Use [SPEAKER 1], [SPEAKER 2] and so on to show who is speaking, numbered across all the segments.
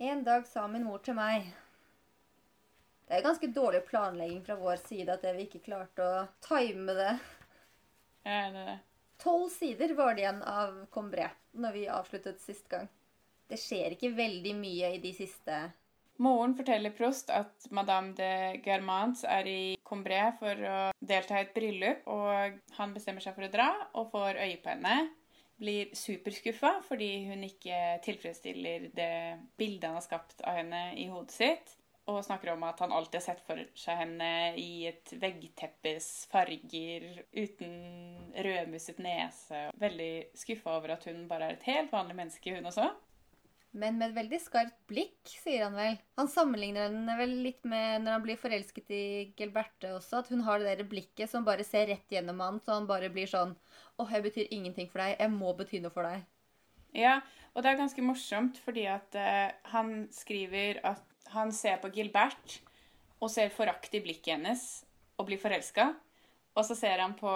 [SPEAKER 1] En dag sa min mor til meg Det er ganske dårlig planlegging fra vår side at vi ikke klarte å time det.
[SPEAKER 2] Enig i det.
[SPEAKER 1] Tolv sider var det igjen av Combré når vi avsluttet sist gang. Det skjer ikke veldig mye i de siste
[SPEAKER 2] Moren forteller Prost at madame de Germans er i Combré for å delta i et bryllup, og han bestemmer seg for å dra og får øye på henne. Blir superskuffa fordi hun ikke tilfredsstiller det bildet han har skapt av henne i hodet sitt. Og snakker om at han alltid har sett for seg henne i et veggteppes farger, uten rødmusset nese. Veldig skuffa over at hun bare er et helt vanlig menneske, hun også.
[SPEAKER 1] Men med et veldig skarpt blikk, sier han vel. Han sammenligner henne vel litt med når han blir forelsket i Gelberte også, at hun har det der blikket som bare ser rett gjennom han, så han bare blir sånn Åh, jeg betyr ingenting for deg. Jeg må bety noe for deg.
[SPEAKER 2] Ja, og det er ganske morsomt fordi at uh, han skriver at han ser på Gilbert og ser forakt i blikket hennes og blir forelska. Og så ser han på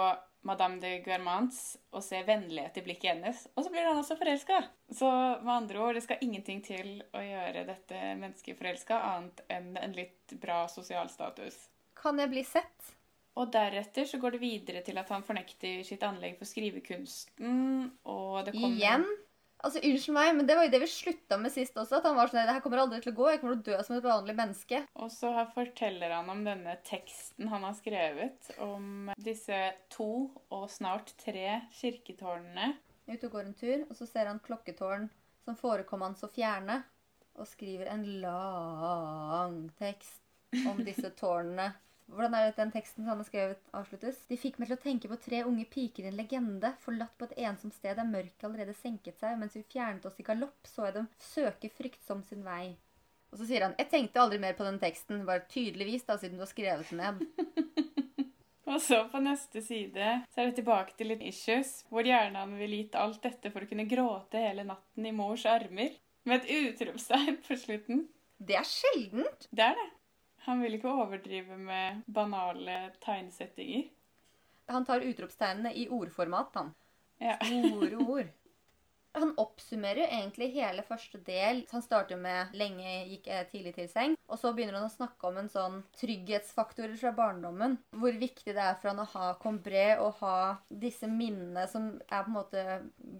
[SPEAKER 2] Madame de Guermans og ser vennlighet i blikket hennes. Og så blir han også forelska. Så med andre ord, det skal ingenting til å gjøre dette mennesket forelska, annet enn en litt bra sosial status.
[SPEAKER 1] Kan jeg bli sett?
[SPEAKER 2] Og deretter så går det videre til at han fornekter sitt anlegg for skrivekunsten, og det kommer
[SPEAKER 1] Igjen? Altså, Unnskyld meg, men det var jo det vi slutta med sist også. At han var sånn Det her kommer aldri til å gå. Jeg kommer til å dø som et vanlig menneske.
[SPEAKER 2] Og så forteller han om denne teksten han har skrevet om disse to og snart tre kirketårnene.
[SPEAKER 1] Ute og går en tur, og så ser han klokketårn som forekom han så fjerne, og skriver en lang tekst om disse tårnene. Hvordan er det den teksten han har skrevet, avsluttes? De fikk meg til å tenke på tre unge piker i en legende, forlatt på et ensomt sted der mørket allerede senket seg, mens vi fjernet oss i galopp, så jeg dem søke fryktsomt sin vei. Og så sier han Jeg tenkte aldri mer på den teksten, bare tydeligvis, da, siden du har skrevet den ned.
[SPEAKER 2] Og så på neste side så er det tilbake til litt issues, hvor hjernen vil gitt alt dette for å kunne gråte hele natten i mors armer, med et utropstegn på slutten.
[SPEAKER 1] Det er sjeldent.
[SPEAKER 2] Det er det. Han vil ikke overdrive med banale tegnesettinger.
[SPEAKER 1] Han tar utropstegnene i ordformat, han.
[SPEAKER 2] Ja.
[SPEAKER 1] Store ord. Han oppsummerer jo egentlig hele første del. Han starter med 'lenge gikk jeg tidlig til seng', og så begynner han å snakke om en sånn trygghetsfaktorer fra barndommen. Hvor viktig det er for han å ha Combré og ha disse minnene som er på en måte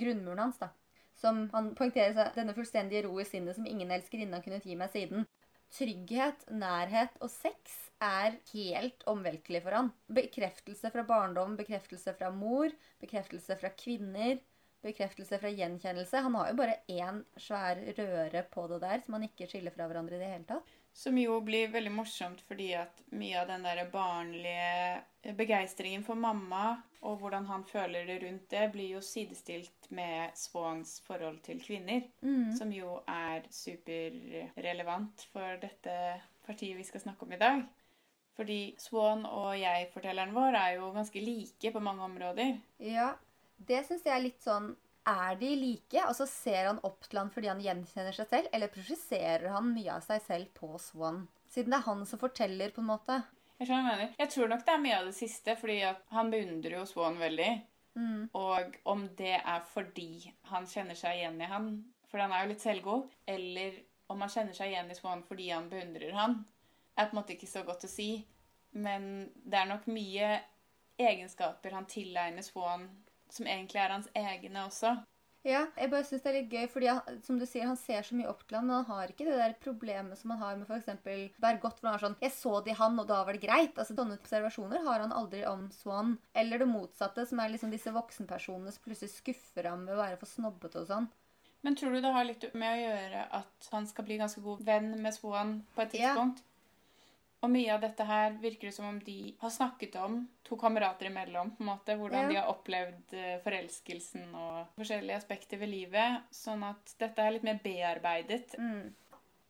[SPEAKER 1] grunnmuren hans. da. Som han poengterer seg denne fullstendige ro i sinnet som ingen elskerinne har kunnet gi meg siden. Trygghet, nærhet og sex er helt omveltelig for han. Bekreftelse fra barndom, bekreftelse fra mor, bekreftelse fra kvinner, bekreftelse fra gjenkjennelse. Han har jo bare én svær røre på det der som han ikke skiller fra hverandre i det hele tatt.
[SPEAKER 2] Som jo blir veldig morsomt fordi at mye av den der barnlige begeistringen for mamma og hvordan han føler det rundt det, blir jo sidestilt med Swans forhold til kvinner. Som jo er superrelevant for dette partiet vi skal snakke om i dag. Fordi Swan og jeg-fortelleren vår er jo ganske like på mange områder.
[SPEAKER 1] Ja, det syns jeg er litt sånn Er de like? Altså Ser han opp til han fordi han gjenkjenner seg selv, eller projiserer han mye av seg selv på Swan? Siden det er han som forteller, på en måte.
[SPEAKER 2] Jeg skjønner hva du mener. Jeg tror nok det er mye av det siste, fordi at han beundrer jo Swan veldig. Og om det er fordi han kjenner seg igjen i han, for han er jo litt selvgod, eller om han kjenner seg igjen i Swan fordi han beundrer han, er på en måte ikke så godt å si. Men det er nok mye egenskaper han tilegner Swan som egentlig er hans egne også.
[SPEAKER 1] Ja, jeg bare synes det er litt gøy, fordi han, som du sier, han ser så mye opp til han, men han har ikke det der problemet som han har med f.eks. Bergot, hvor han er sånn 'Jeg så det i han, og da var det greit'. Altså, Sånne observasjoner har han aldri om Swan. Eller det motsatte, som er liksom disse voksenpersonene som plutselig skuffer ham ved å være for snobbete og sånn.
[SPEAKER 2] Men tror du det har litt med å gjøre at han skal bli ganske god venn med Swan på et tidspunkt? Ja. Og mye av dette her virker det som om de har snakket om, to kamerater imellom, på en måte, hvordan
[SPEAKER 1] Ja.
[SPEAKER 2] de har opplevd eh, forelskelsen og forskjellige aspekter ved livet. Sånn at dette er litt mer bearbeidet.
[SPEAKER 1] Mm.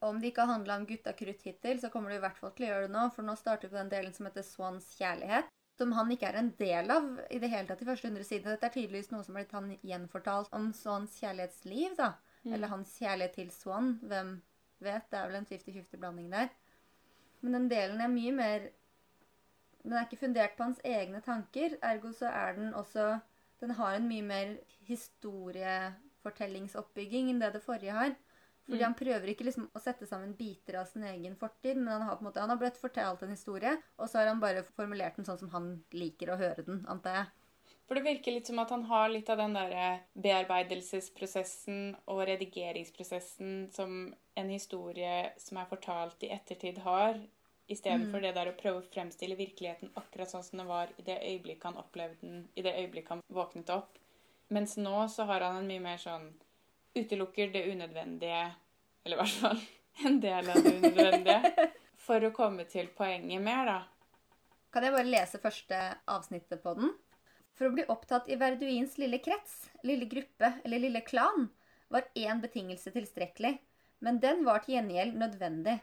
[SPEAKER 1] Om det ikke har handla om gutta krutt hittil, så kommer det i hvert fall til å gjøre det nå. For nå starter vi på den delen som heter Swans kjærlighet. Som han ikke er en del av i det hele tatt de første 100 sidene. Dette er tydeligvis noe som har blitt han gjenfortalt om Swans kjærlighetsliv, da. Eller hans kjærlighet til Swan. Hvem vet? Det er vel en 50-50-blanding der. Men den delen er mye mer Den er ikke fundert på hans egne tanker. Ergo så er den også Den har en mye mer historiefortellingsoppbygging enn det det forrige har. Fordi
[SPEAKER 2] Mm.
[SPEAKER 1] han prøver ikke liksom å sette sammen biter av sin egen fortid, men han har på en måte, han har blitt fortalt en historie, og så har han bare formulert den sånn som han liker å høre den, antar jeg.
[SPEAKER 2] For det virker litt som at han har litt av den derre bearbeidelsesprosessen og redigeringsprosessen som en historie som er fortalt i ettertid har, istedenfor det der å prøve å fremstille virkeligheten akkurat sånn som den var i det øyeblikket han opplevde den, i det øyeblikket han våknet opp. Mens nå så har han en mye mer sånn utelukker det unødvendige, eller i hvert fall en del av det unødvendige, for å komme til poenget mer, da.
[SPEAKER 1] Kan jeg bare lese første avsnittet på den? For å bli opptatt i Verduins lille krets, lille gruppe eller lille klan var én betingelse tilstrekkelig, men den var til gjengjeld nødvendig.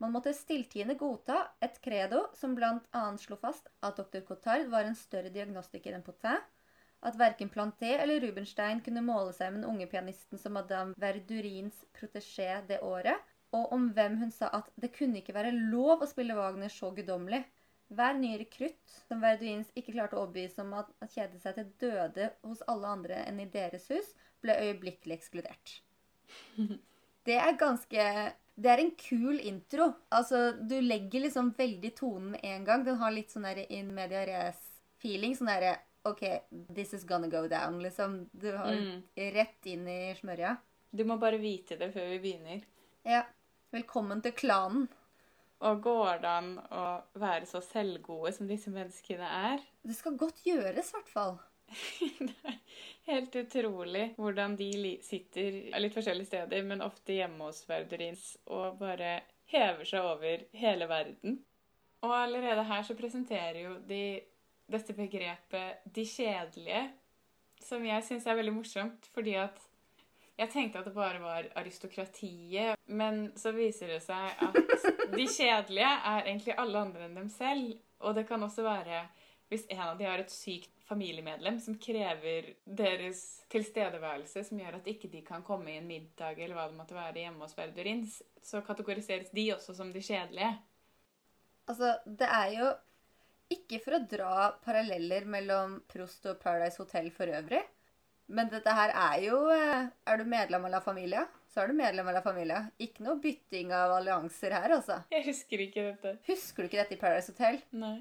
[SPEAKER 1] Man måtte stilltiende godta et credo som bl.a. slo fast at dr. Cotard var en større diagnostiker enn Potin, at verken Planté eller Rubenstein kunne måle seg med den unge pianisten som Madame Verdurins protégé det året, og om hvem hun sa at det kunne ikke være lov å spille Wagner så guddommelig. Hver ny rekrutt som Verduins ikke klarte å overbevise om at at kjede seg til døde hos alle andre enn i deres hus, ble øyeblikkelig ekskludert. Det er ganske Det er en kul intro. Altså, du legger liksom veldig tonen med en gang. Den har litt sånn der in media res-feeling. Sånn derre OK, this is gonna go down, liksom. Du har
[SPEAKER 2] Mm.
[SPEAKER 1] rett inn i smørja.
[SPEAKER 2] Du må bare vite det før vi begynner.
[SPEAKER 1] Ja. Velkommen til klanen.
[SPEAKER 2] Og går det an å være så selvgode som disse menneskene er?
[SPEAKER 1] Det skal godt gjøres, i hvert fall.
[SPEAKER 2] Helt utrolig hvordan de sitter litt forskjellige steder, men ofte hjemme hos Verdurins og bare hever seg over hele verden. Og allerede her så presenterer jo de dette begrepet 'de kjedelige', som jeg syns er veldig morsomt, fordi at jeg tenkte at det bare var aristokratiet, men så viser det seg at de kjedelige er egentlig alle andre enn dem selv. Og det kan også være hvis en av de har et sykt familiemedlem som krever deres tilstedeværelse, som gjør at ikke de kan komme i en middag eller hva det måtte være hjemme hos Verdurins, så kategoriseres de også som de kjedelige.
[SPEAKER 1] Altså, det er jo ikke for å dra paralleller mellom Prost og Paradise Hotel for øvrig, men dette her er jo eh, Er du medlem av La Familia, så er du medlem av La Familia. Ikke noe bytting av allianser her, altså.
[SPEAKER 2] Jeg husker ikke dette.
[SPEAKER 1] Husker du ikke dette i Paradise Hotel?
[SPEAKER 2] Nei.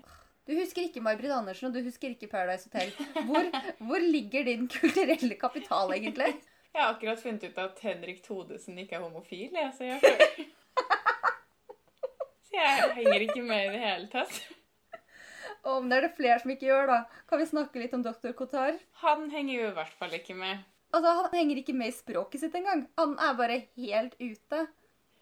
[SPEAKER 1] Du husker ikke May-Britt Andersen, og du husker ikke Paradise Hotel. Hvor, hvor ligger din kulturelle kapital, egentlig?
[SPEAKER 2] Jeg har akkurat funnet ut at Henrik Thodesen ikke er homofil, jeg, så jeg Så jeg henger ikke med i det hele tatt.
[SPEAKER 1] Om det er det flere som ikke gjør, da, kan vi snakke litt om dr. Kotar?
[SPEAKER 2] Han henger jo i hvert fall ikke med.
[SPEAKER 1] Altså, Han henger ikke med i språket sitt engang. Han er bare helt ute.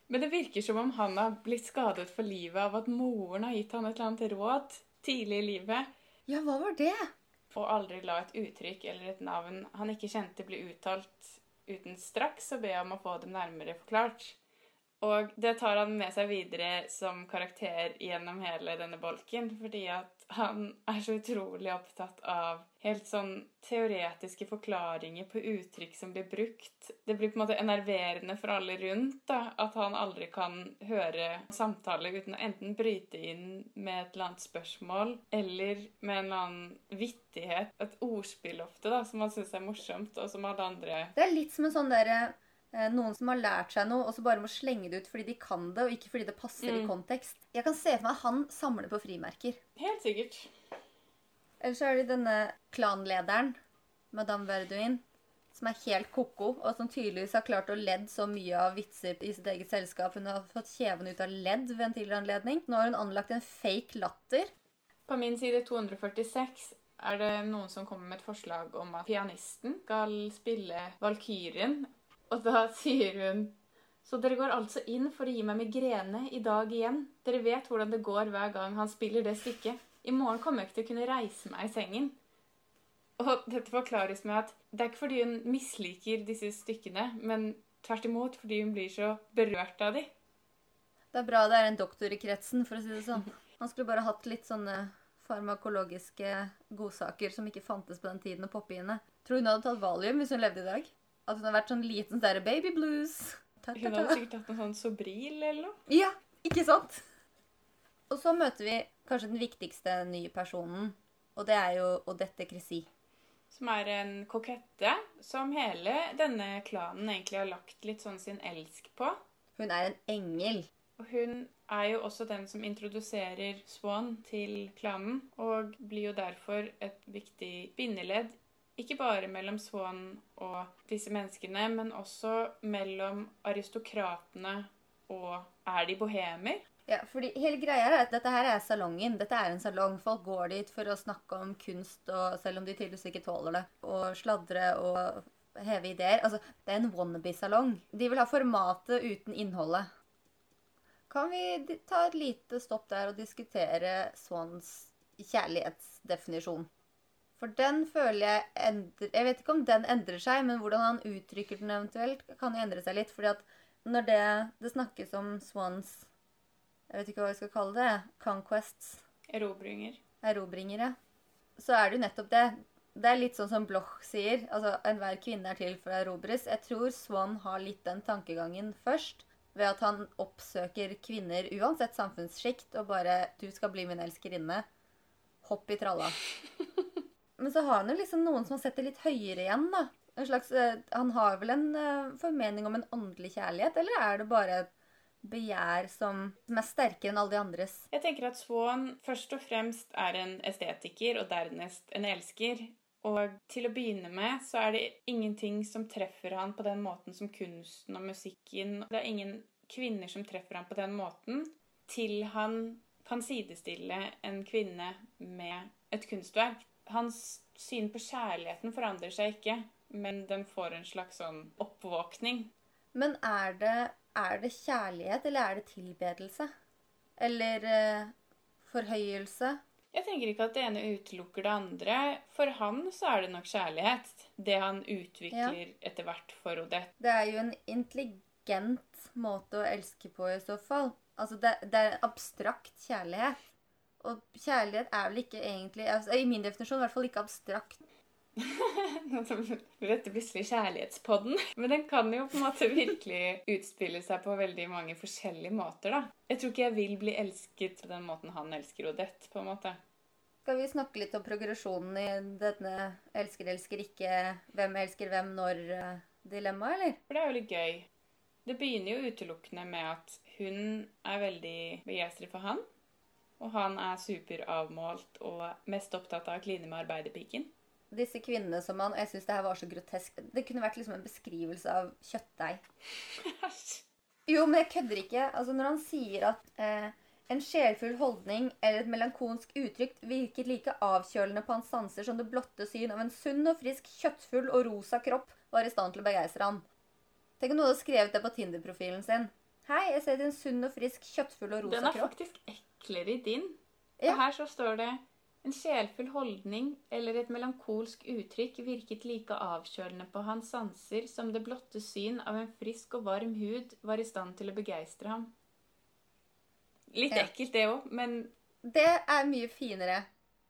[SPEAKER 2] Men det virker som om han har blitt skadet for livet av at moren har gitt han et eller annet råd tidlig i livet.
[SPEAKER 1] Ja, hva var det?
[SPEAKER 2] Og aldri la et uttrykk eller et navn han ikke kjente bli uttalt uten straks å be om å få dem nærmere forklart. Og det tar han med seg videre som karakter gjennom hele denne bolken, fordi at han er så utrolig opptatt av helt sånn teoretiske forklaringer på uttrykk som blir brukt. Det blir på en måte enerverende for alle rundt da, at han aldri kan høre samtale uten å enten bryte inn med et eller annet spørsmål eller med en eller annen vittighet, et ordspill ofte, da, som han syns er morsomt, og som alle andre
[SPEAKER 1] Det er litt som en sånn derre eh, noen som har lært seg noe, og så bare må slenge det ut fordi de kan det, og ikke fordi det passer i
[SPEAKER 2] Mm.
[SPEAKER 1] kontekst. Jeg kan se for meg at han samler på frimerker.
[SPEAKER 2] Helt sikkert.
[SPEAKER 1] Eller så er det denne klanlederen, Madame Verduin, som er helt ko-ko, og som tydeligvis har klart å ledd så mye av vitser i sitt eget selskap. Hun har fått kjeven ut av ledd ved en tidligere anledning. Nå har hun anlagt en fake latter.
[SPEAKER 2] På min side 246 er det noen som kommer med et forslag om at pianisten skal spille Valkyrien. Og da sier hun Så dere går altså inn for å gi meg migrene i dag igjen. Dere vet hvordan det går hver gang han spiller det stykket. I morgen kommer jeg ikke til å kunne reise meg i sengen. Og dette forklares med at det er ikke fordi hun misliker disse stykkene, men tvert imot fordi hun blir så berørt av de.
[SPEAKER 1] Det er bra det er en doktor i kretsen, for å si det sånn. Han skulle bare hatt litt sånne farmakologiske godsaker som ikke fantes på den tiden å inn i. Tror hun hadde tatt valium hvis hun levde i dag. At hun har vært sånn liten sånn baby blues. Ta, ta,
[SPEAKER 2] Hun
[SPEAKER 1] ta.
[SPEAKER 2] hadde sikkert hatt en sånn Sobril eller noe.
[SPEAKER 1] Ja, ikke sant? Og så møter vi kanskje den viktigste nye personen, og det er jo Odette Cressy.
[SPEAKER 2] som er en kokette som hele denne klanen egentlig har lagt litt sånn sin elsk på.
[SPEAKER 1] Hun er en engel.
[SPEAKER 2] Og hun er jo også den som introduserer Swan til klanen, og blir jo derfor et viktig bindeledd. Ikke bare mellom Swan og disse menneskene, men også mellom aristokratene og er de bohemer?
[SPEAKER 1] Ja, fordi hele greia er at dette her er salongen. Dette er en salong. Folk går dit for å snakke om kunst, og selv om de tydeligvis ikke tåler det. Og sladre og heve ideer. Altså, det er en wannabe-salong. De vil ha formatet uten innholdet. Kan vi ta et lite stopp der og diskutere Swans kjærlighetsdefinisjon? For den føler jeg endrer Jeg vet ikke om den endrer seg, men hvordan han uttrykker den eventuelt, kan jo endre seg litt. fordi at når det, det snakkes om Swans Jeg vet ikke hva vi skal kalle det. Conquests.
[SPEAKER 2] Erobringer.
[SPEAKER 1] Erobringere. Så er det jo nettopp det. Det er litt sånn som Bloch sier. altså Enhver kvinne er til for å erobres. Jeg tror Swan har litt den tankegangen først. Ved at han oppsøker kvinner uansett samfunnssjikt og bare 'Du skal bli min elskerinne'. Hopp i tralla. Men så har han jo liksom noen som har sett det litt høyere igjen, da. En slags, eh, han har vel en uh, formening om en åndelig kjærlighet, eller er det bare begjær som, som er sterkere enn alle de andres?
[SPEAKER 2] Jeg tenker at Swan først og fremst er en estetiker, og dernest en elsker. Og til å begynne med så er det ingenting som treffer han på den måten som kunsten og musikken. Det er ingen kvinner som treffer han på den måten, til han kan sidestille en kvinne med et kunstverk. Hans syn på kjærligheten forandrer seg ikke men den får en slags sånn oppvåkning.
[SPEAKER 1] Men er det, er det kjærlighet, eller er det tilbedelse? Eller eh, forhøyelse?
[SPEAKER 2] Jeg tenker ikke at det ene utelukker det andre. For han så er det nok kjærlighet. Det han utvikler ja. etter hvert for Odette.
[SPEAKER 1] Det er jo en intelligent måte å elske på i så fall. Altså, det, det er abstrakt kjærlighet. Og kjærlighet er vel ikke egentlig altså, I min definisjon i hvert fall ikke abstrakt.
[SPEAKER 2] Nå dette plutselig kjærlighetspodden. Men den kan jo på en måte virkelig utspille seg på veldig mange forskjellige måter, da. Jeg tror ikke jeg vil bli elsket på den måten han elsker Odette, på en måte.
[SPEAKER 1] Skal vi snakke litt om progresjonen i denne elsker, elsker ikke, hvem elsker hvem når-dilemmaet, eh, eller?
[SPEAKER 2] For det er jo litt gøy. Det begynner jo utelukkende med at hun er veldig begeistret for han. Og han er superavmålt og mest opptatt av å kline med arbeiderpiken
[SPEAKER 1] disse kvinnene som han Og jeg syns det her var så grotesk. Det kunne vært liksom en beskrivelse av kjøttdeig. Jo, men jeg kødder ikke. Altså, når han sier at eh, en sjelfull holdning eller et melankolsk uttrykk virket like avkjølende på hans sanser som det blotte syn av en sunn og frisk, kjøttfull og rosa kropp var i stand til å begeistre han. Tenk om noen hadde skrevet det på Tinder-profilen sin. Hei, jeg ser din sunn og frisk, kjøttfull og rosa kropp.
[SPEAKER 2] Den er
[SPEAKER 1] kropp.
[SPEAKER 2] faktisk eklere i din. Ja. Og her så står det en sjelfull holdning eller et melankolsk uttrykk virket like avkjølende på hans sanser som det blotte syn av en frisk og varm hud var i stand til å begeistre ham. Litt ja. ekkelt, det òg, men
[SPEAKER 1] Det er mye finere.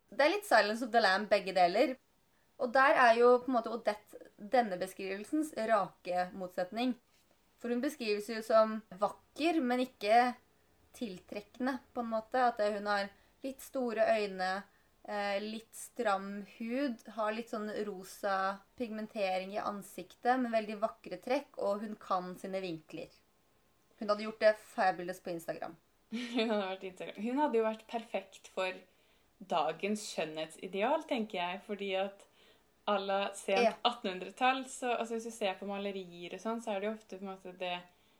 [SPEAKER 1] Det er litt 'Silence of the Lamb', begge deler. Og der er jo på en måte Odette denne beskrivelsens rake motsetning. For hun beskrives jo som vakker, men ikke tiltrekkende, på en måte. At hun har litt store øyne, Eh, litt stram hud. Har litt sånn rosa pigmentering i ansiktet, med veldig vakre trekk. Og hun kan sine vinkler. Hun hadde gjort det fabulous på Instagram.
[SPEAKER 2] Hun hadde, Instagram. hun hadde jo vært perfekt for dagens skjønnhetsideal, tenker jeg. Fordi at à la sent 1800-tall så altså Hvis du ser på malerier og sånn, så er det jo ofte på en måte det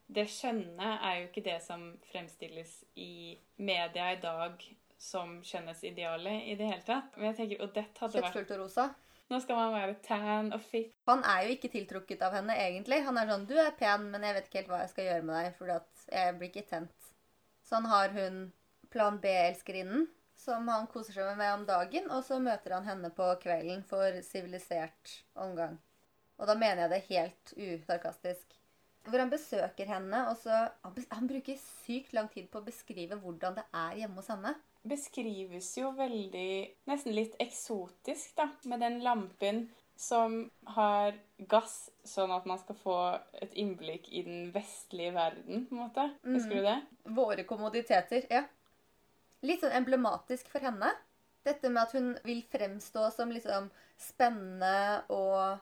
[SPEAKER 2] Det skjønne er jo ikke det som fremstilles i media i dag som skjønnhetsidealet i det hele tatt. Men jeg tenker Odette hadde vært
[SPEAKER 1] Kjøttfullt og rosa?
[SPEAKER 2] Nå skal man være tan og fit.
[SPEAKER 1] Han er jo ikke tiltrukket av henne, egentlig. Han er sånn 'Du er pen, men jeg vet ikke helt hva jeg skal gjøre med deg, fordi at jeg blir ikke tent'. Sånn har hun plan B-elskerinnen, som han koser seg med om dagen, og så møter han henne på kvelden for sivilisert omgang. Og da mener jeg det helt usarkastisk. Hvor han besøker henne, og så han, han bruker sykt lang tid på å beskrive hvordan det er hjemme hos henne
[SPEAKER 2] beskrives jo veldig Nesten litt eksotisk, da, med den lampen som har gass, sånn at man skal få et innblikk i den vestlige verden, på en måte. Husker mm. du det?
[SPEAKER 1] Våre kommoditeter, ja. Litt sånn emblematisk for henne. Dette med at hun vil fremstå som liksom spennende og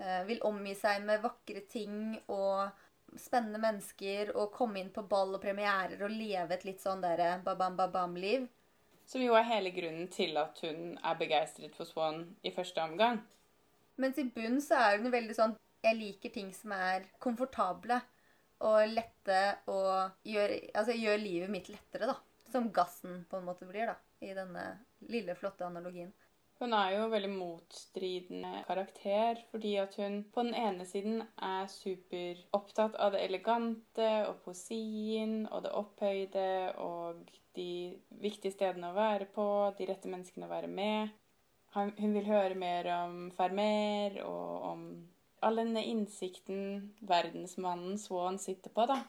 [SPEAKER 1] eh, vil omgi seg med vakre ting og spennende mennesker og komme inn på ball og premierer og leve et litt sånn derre babam-babam-liv.
[SPEAKER 2] Som jo er hele grunnen til at hun er begeistret for Swan i første omgang.
[SPEAKER 1] Mens i bunn så er hun veldig sånn Jeg liker ting som er komfortable og lette og gjør, altså, gjør livet mitt lettere, da. Som gassen på en måte blir, da. I denne lille, flotte analogien.
[SPEAKER 2] Hun er jo en veldig motstridende karakter, fordi at hun på den ene siden er superopptatt av det elegante og poesien og det opphøyde og de viktige stedene å være på, de rette menneskene å være med. Hun vil høre mer om Fermer og om all denne innsikten verdensmannen Swan sitter på, da.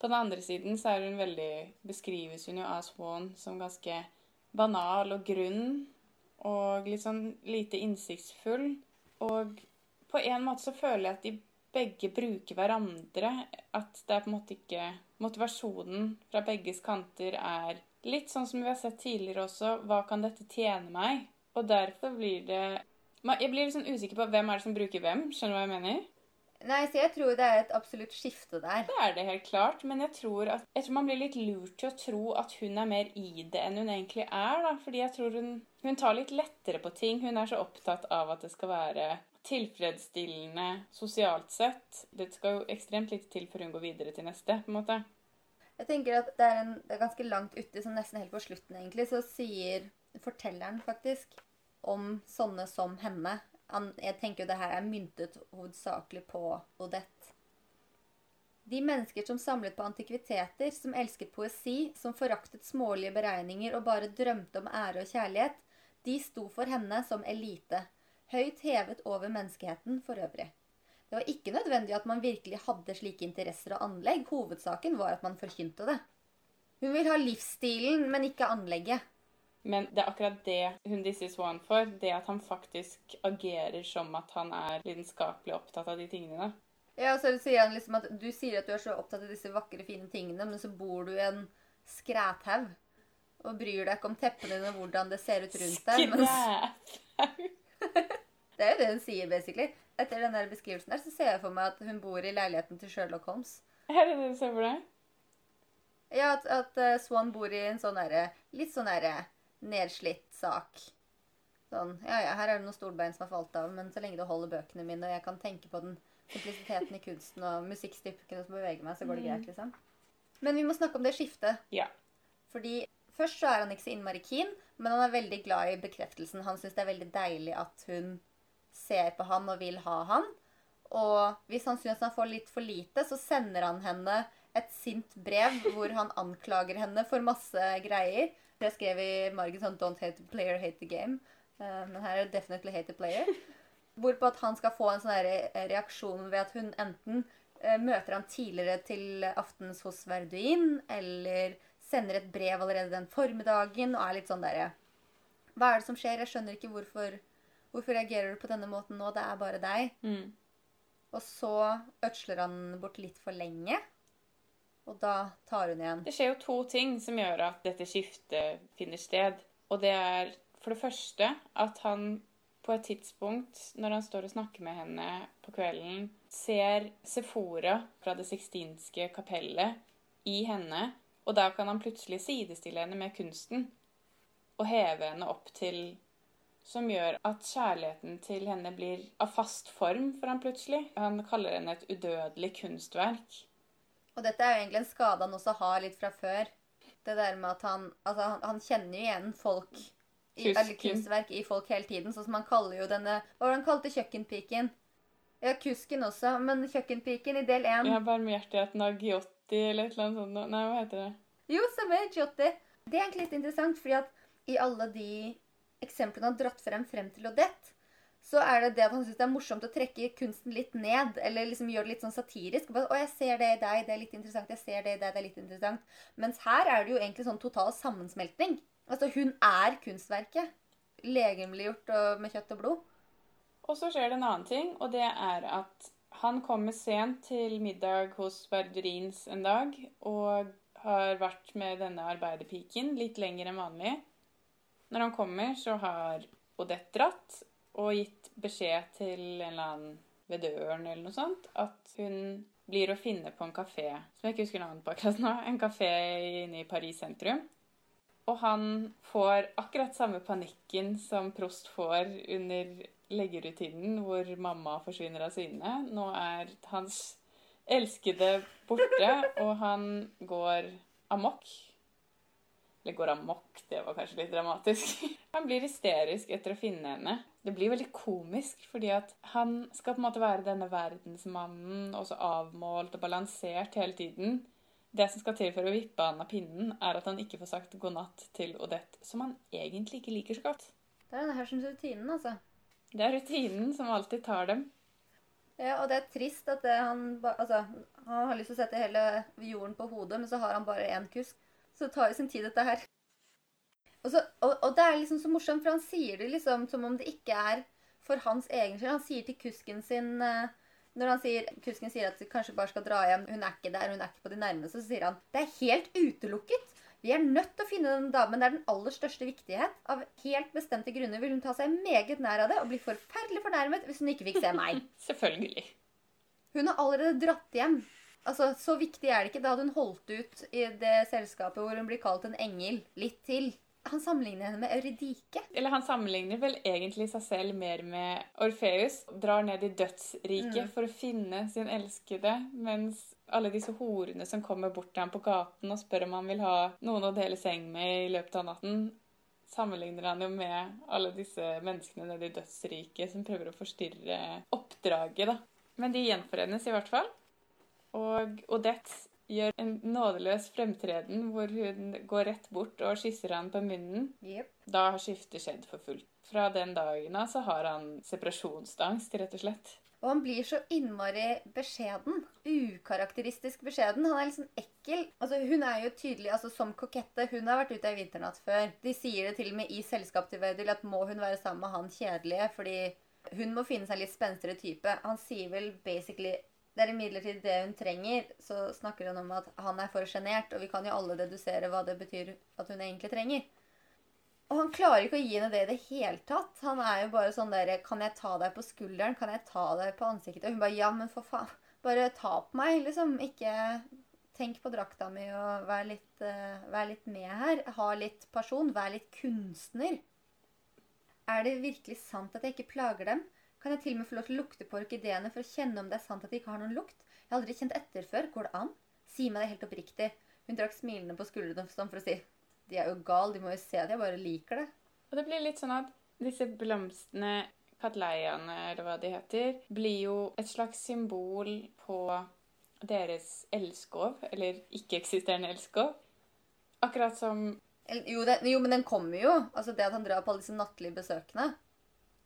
[SPEAKER 2] På den andre siden så er hun veldig Beskrives hun jo av Swan som ganske banal og grunn og litt sånn lite innsiktsfull. Og på en måte så føler jeg at de begge bruker hverandre. At det er på en måte ikke Motivasjonen fra begges kanter er litt sånn som vi har sett tidligere også. Hva kan dette tjene meg? Og derfor blir det jeg blir litt sånn usikker på hvem er det som bruker hvem. Skjønner du hva jeg mener?
[SPEAKER 1] Nei, så jeg tror det er et absolutt skifte der.
[SPEAKER 2] Det er det helt klart, men jeg tror, at, jeg tror man blir litt lurt til å tro at hun er mer i det enn hun egentlig er. da. Fordi jeg tror hun, hun tar litt lettere på ting. Hun er så opptatt av at det skal være tilfredsstillende sosialt sett. Det skal jo ekstremt lite til før hun går videre til neste. på en måte.
[SPEAKER 1] Jeg tenker at det er, en, det er ganske langt ute, sånn nesten helt på slutten, egentlig, så sier fortelleren faktisk om sånne som henne. Jeg tenker jo det her er myntet hovedsakelig på Odette. De mennesker som samlet på antikviteter, som elsket poesi, som foraktet smålige beregninger og bare drømte om ære og kjærlighet, de sto for henne som elite, høyt hevet over menneskeheten for øvrig. Det var ikke nødvendig at man virkelig hadde slike interesser og anlegg, hovedsaken var at man forkynte det. Hun vil ha livsstilen, men ikke anlegget.
[SPEAKER 2] Men det er akkurat det hun disse Swan for. Det at han faktisk agerer som at han er lidenskapelig opptatt av de tingene.
[SPEAKER 1] Ja, så sier han liksom at Du sier at du er så opptatt av disse vakre, fine tingene, men så bor du i en skræthaug og bryr deg ikke om teppene dine og hvordan det ser ut rundt deg.
[SPEAKER 2] Skræthaug?
[SPEAKER 1] det er jo det hun sier, basically. Etter den der beskrivelsen der så ser jeg for meg at hun bor i leiligheten til Sherlock Holmes.
[SPEAKER 2] Er det det du ser for deg?
[SPEAKER 1] Ja, at, at uh, Swan bor i en sånn derre Litt sånn derre nedslitt sak. Sånn Ja, ja, her er det noen stolbein som har falt av, men så lenge det holder bøkene mine, og jeg kan tenke på den komplisiteten i kunsten og musikkstykkene som beveger meg, så går det greit, mm. liksom. Men vi må snakke om det skiftet.
[SPEAKER 2] Ja.
[SPEAKER 1] Fordi først så er han ikke så innmari keen, men han er veldig glad i bekreftelsen. Han syns det er veldig deilig at hun ser på han og vil ha han. Og hvis han syns han får litt for lite, så sender han henne et sint brev hvor han anklager henne for masse greier. Jeg skrev i margen sånn 'Don't hate the player, hate the game'. Uh, men her er det 'definitely hate the player'. Hvorpå at han skal få en sånn eh, reaksjon ved at hun enten uh, møter han tidligere til aftens hos Verduin, eller sender et brev allerede den formiddagen og er litt sånn derre Hva er det som skjer? Jeg skjønner ikke hvorfor Hvorfor reagerer du på denne måten nå? Det er bare deg.
[SPEAKER 2] Mm.
[SPEAKER 1] Og så ødsler han bort litt for lenge. Og da tar hun igjen.
[SPEAKER 2] Det skjer jo to ting som gjør at dette skiftet finner sted. Og det er for det første at han på et tidspunkt, når han står og snakker med henne på kvelden, ser Sephora fra det sixtinske kapellet i henne. Og da kan han plutselig sidestille henne med kunsten og heve henne opp til Som gjør at kjærligheten til henne blir av fast form for han plutselig. Han kaller henne et udødelig kunstverk.
[SPEAKER 1] Og dette er jo egentlig en skade han også har litt fra før. Det der med at han Altså, han, han kjenner jo igjen folk i, eller kunstverk i folk hele tiden. Sånn som han kaller jo denne Hva var det han kalte kjøkkenpiken? Ja, kusken også, men kjøkkenpiken i del én
[SPEAKER 2] Ja, barmhjertigheten av Giotti eller et eller annet sånt. Nei, hva heter det?
[SPEAKER 1] Jo, samme Giotti. Det er egentlig litt interessant, fordi at i alle de eksemplene han har dratt frem frem til Odette, så er det det at han syns det er morsomt å trekke kunsten litt ned. Eller liksom gjøre det litt sånn satirisk. Å, jeg ser det i deg, det er litt interessant. Jeg ser det i deg, det er litt interessant. Mens her er det jo egentlig sånn total sammensmelting. Altså, hun er kunstverket. Legemliggjort med kjøtt og blod.
[SPEAKER 2] Og så skjer det en annen ting, og det er at han kommer sent til middag hos Verdurins en dag og har vært med denne arbeiderpiken litt lenger enn vanlig. Når han kommer, så har Odette dratt og gitt beskjed til en eller annen ved døren eller noe sånt at hun blir å finne på en kafé som jeg ikke husker navnet på akkurat nå. En kafé inne i Paris sentrum. Og han får akkurat samme panikken som Prost får under leggerutinen, hvor mamma forsvinner av syne. Nå er hans elskede borte, og han går amok. Eller går amok, det var kanskje litt dramatisk. Han blir hysterisk etter å finne henne. Det blir veldig komisk, fordi at han skal på en måte være denne verdensmannen, og så avmålt og balansert hele tiden. Det som skal til for å vippe han av pinnen, er at han ikke får sagt god natt til Odette, som han egentlig ikke liker så godt.
[SPEAKER 1] Det er denne hersens rutinen, altså.
[SPEAKER 2] Det er rutinen som alltid tar dem.
[SPEAKER 1] Ja, og det er trist at det, han Altså, han har lyst til å sette hele jorden på hodet, men så har han bare én kusk. Så det tar jo sin tid, dette her. Og, så, og, og det er liksom så morsomt, for han sier det liksom som om det ikke er for hans egen skyld. Han sier til kusken sin eh, Når han sier, kusken sier at de kanskje bare skal dra hjem, hun er ikke der, hun er ikke på de nærmeste, så sier han det er helt utelukket. Vi er nødt til å finne den damen. Det er den aller største viktighet. Av helt bestemte grunner vil hun ta seg meget nær av det og bli forferdelig fornærmet hvis hun ikke fikk se meg.
[SPEAKER 2] Selvfølgelig.
[SPEAKER 1] Hun har allerede dratt hjem. Altså, Så viktig er det ikke. Da hadde hun holdt ut i det selskapet hvor hun blir kalt en engel. Litt til. Han sammenligner henne med Eurydike.
[SPEAKER 2] Eller han sammenligner vel egentlig seg selv mer med Orfeus. Drar ned i dødsriket
[SPEAKER 1] Mm.
[SPEAKER 2] for å finne sin elskede, mens alle disse horene som kommer bort til ham på gaten og spør om han vil ha noen å dele seng med i løpet av natten, sammenligner han jo med alle disse menneskene nede i dødsriket som prøver å forstyrre oppdraget, da. Men de gjenforenes i hvert fall. Og Odette gjør en nådeløs fremtreden hvor hun går rett bort og kysser han på munnen.
[SPEAKER 1] Yep.
[SPEAKER 2] Da har skiftet skjedd for fullt. Fra den dagen av så har han separasjonsangst, rett og slett.
[SPEAKER 1] Og han blir så innmari beskjeden. Ukarakteristisk beskjeden. Han er litt sånn ekkel. Altså, Hun er jo tydelig altså som kokette. Hun har vært ute ei vinternatt før. De sier det til og med i selskap til Vedel at må hun være sammen med han kjedelige, fordi hun må finne seg en litt spenstigere type. Han sier vel basically det er imidlertid det hun trenger. Så snakker han om at han er for sjenert, og vi kan jo alle dedusere hva det betyr at hun egentlig trenger. Og han klarer ikke å gi henne det i det hele tatt. Han er jo bare sånn der Kan jeg ta deg på skulderen? Kan jeg ta deg på ansiktet? Og hun bare Ja, men for faen. Bare ta på meg, liksom. Ikke tenk på drakta mi og vær litt, uh, vær litt med her. Ha litt person. Vær litt kunstner. Er det virkelig sant at jeg ikke plager dem? Kan jeg til og med få lov til å lukte på orkideene for å kjenne om det er sant at de ikke har noen lukt? Jeg har aldri kjent etter før. Går det an? Si meg det helt oppriktig. Hun drakk smilende på skuldrene for å si De er jo gal, de må jo se at jeg bare liker det.
[SPEAKER 2] Og det blir litt sånn at disse blomstene, katleiene eller hva de heter, blir jo et slags symbol på deres elskov, eller ikke-eksisterende elskov. Akkurat som
[SPEAKER 1] Jo, det, jo, men den kommer jo. Altså Det at han drar på alle disse nattlige besøkene.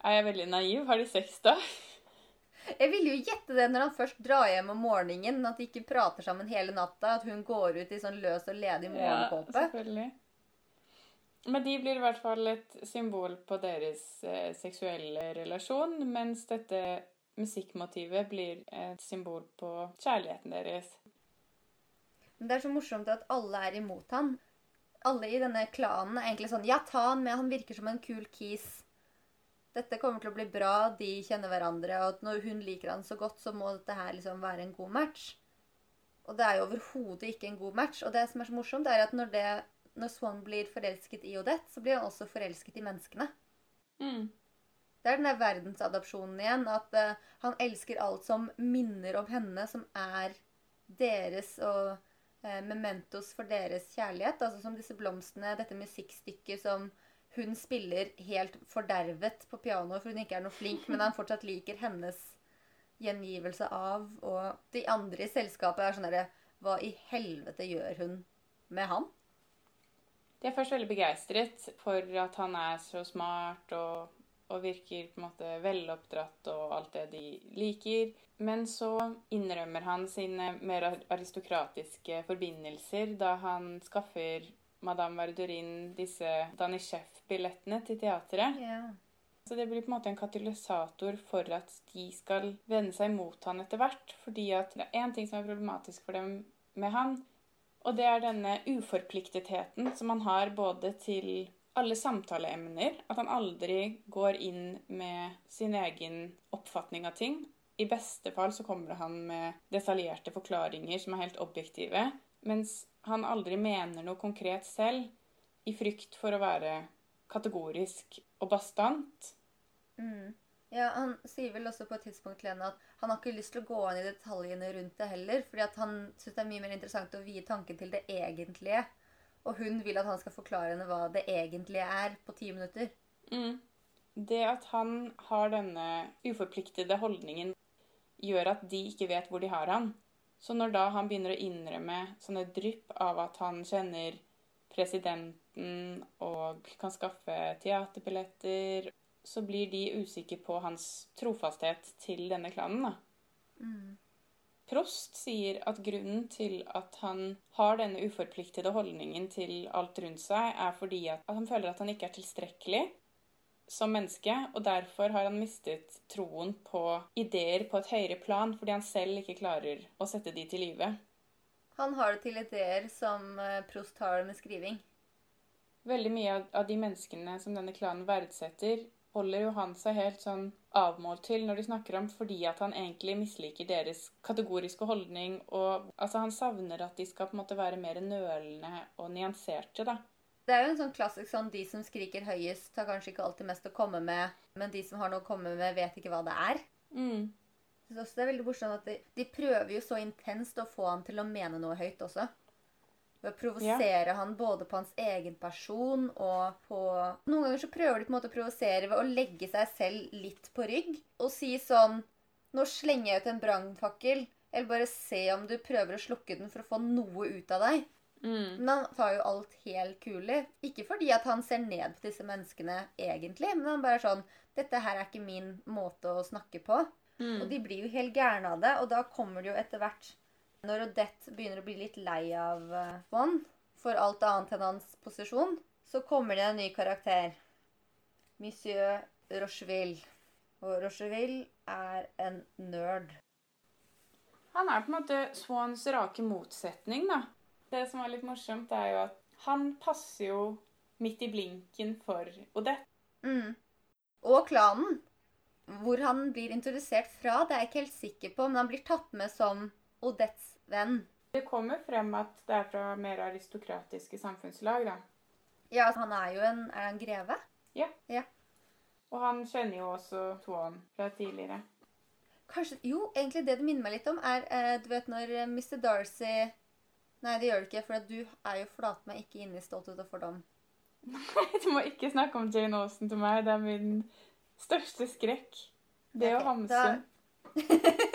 [SPEAKER 2] Er jeg veldig naiv? Har de sex da?
[SPEAKER 1] Jeg ville jo gjette det når han først drar hjem om morgenen. At de ikke prater sammen hele natta. At hun går ut i sånn løs og ledig morgenkåpe.
[SPEAKER 2] selvfølgelig. Men de blir i hvert fall et symbol på deres eh, seksuelle relasjon, mens dette musikkmotivet blir et symbol på kjærligheten deres.
[SPEAKER 1] Men det er så morsomt at alle er imot han. Alle i denne klanen er egentlig sånn Ja, ta han med. Han virker som en kul kis. Dette kommer til å bli bra. De kjenner hverandre. Og at når hun liker han så godt, så må dette her liksom være en god match. Og det er jo overhodet ikke en god match. Og det som er så morsomt, er at når, det, når Swan blir forelsket i Odette, så blir han også forelsket i menneskene.
[SPEAKER 2] Mm.
[SPEAKER 1] Det er den der verdensadopsjonen igjen. At uh, han elsker alt som minner om henne, som er deres og uh, mementos for deres kjærlighet. Altså som disse blomstene, dette musikkstykket som hun spiller helt fordervet på piano for hun ikke er noe flink, men han fortsatt liker hennes gjengivelse av. Og de andre i selskapet er sånn derre Hva i helvete gjør hun med han?
[SPEAKER 2] De er først veldig begeistret for at han er så smart og, og virker på en måte veloppdratt og alt det de liker. Men så innrømmer han sine mer aristokratiske forbindelser da han skaffer Madame Verdurin disse Danishef-billettene til teatret.
[SPEAKER 1] Yeah.
[SPEAKER 2] Så det blir på en måte en katalysator for at de skal vende seg mot han etter hvert. Fordi at det er én ting som er problematisk for dem med han, og det er denne uforpliktetheten som han har både til alle samtaleemner. At han aldri går inn med sin egen oppfatning av ting. I beste fall så kommer han med detaljerte forklaringer som er helt objektive. Mens han aldri mener noe konkret selv, i frykt for å være kategorisk og bastant.
[SPEAKER 1] Mm. Ja, Han sier vel også på et tidspunkt til henne at han har ikke lyst til å gå inn i detaljene rundt det heller, fordi at han syns det er mye mer interessant å vie tanken til det egentlige. Og hun vil at han skal forklare henne hva det egentlige er, på ti minutter.
[SPEAKER 2] Mm. Det at han har denne uforpliktede holdningen, gjør at de ikke vet hvor de har han. Så når da han begynner å innrømme sånne drypp av at han kjenner presidenten og kan skaffe teaterbilletter så blir de usikre på hans trofasthet til denne klanen. da.
[SPEAKER 1] Mm.
[SPEAKER 2] Prost sier at grunnen til at han har denne uforpliktede holdningen til alt rundt seg, er fordi at han føler at han ikke er tilstrekkelig som menneske, og derfor har han mistet troen på ideer på et høyere plan, fordi han selv ikke klarer å sette de til live.
[SPEAKER 1] Han har det til ideer som eh, Prost har med skriving.
[SPEAKER 2] Veldig mye av de menneskene som denne klanen verdsetter, holder jo han seg helt sånn avmålt til når de snakker om fordi at han egentlig misliker deres kategoriske holdning. Og altså, han savner at de skal på en måte være mer nølende og nyanserte, da.
[SPEAKER 1] Det er jo en sånn klassisk sånn de som skriker høyest, har kanskje ikke alltid mest å komme med, men de som har noe å komme med, vet ikke hva det er.
[SPEAKER 2] Mm.
[SPEAKER 1] Jeg synes også det er veldig morsomt at de, de prøver jo så intenst å få han til å mene noe høyt også. Ved å provosere ja. han både på hans egen person og på Noen ganger så prøver de på en måte å provosere ved å legge seg selv litt på rygg og si sånn Nå slenger jeg ut en brannfakkel. Eller bare se om du prøver å slukke den for å få noe ut av deg.
[SPEAKER 2] Mm.
[SPEAKER 1] Men han tar jo alt helt kulig. Ikke fordi at han ser ned på disse menneskene egentlig, men han bare er sånn Dette her er ikke min måte å snakke på.
[SPEAKER 2] Mm.
[SPEAKER 1] Og de blir jo helt gærne av det, og da kommer det jo etter hvert når Odette begynner å bli litt lei av Swan eh, for alt annet enn hans posisjon, så kommer det en ny karakter. Monsieur Rocheville. Og Rocheville er en nerd.
[SPEAKER 2] Han er på en måte Swans rake motsetning, da. Det som er litt morsomt, er jo at han passer jo midt i blinken for Odette.
[SPEAKER 1] Mm. Og klanen. Hvor han blir introdusert fra, det er jeg ikke helt sikker på, men han blir tatt med som Odettes venn.
[SPEAKER 2] Det kommer frem at det er fra mer aristokratiske samfunnslag, da.
[SPEAKER 1] Ja, han er jo en Er han greve?
[SPEAKER 2] Ja.
[SPEAKER 1] ja.
[SPEAKER 2] Og han kjenner jo også Tuan fra tidligere.
[SPEAKER 1] Kanskje Jo, egentlig det det minner meg litt om, er eh, Du vet når eh, Mr. Darcy Nei, det gjør det ikke, for du er jo flatmed ikke inne i Stolthet og fordom.
[SPEAKER 2] Nei, du må ikke snakke om Jane Austen til meg. Det er min største skrekk. Det okay, å hamse. Da...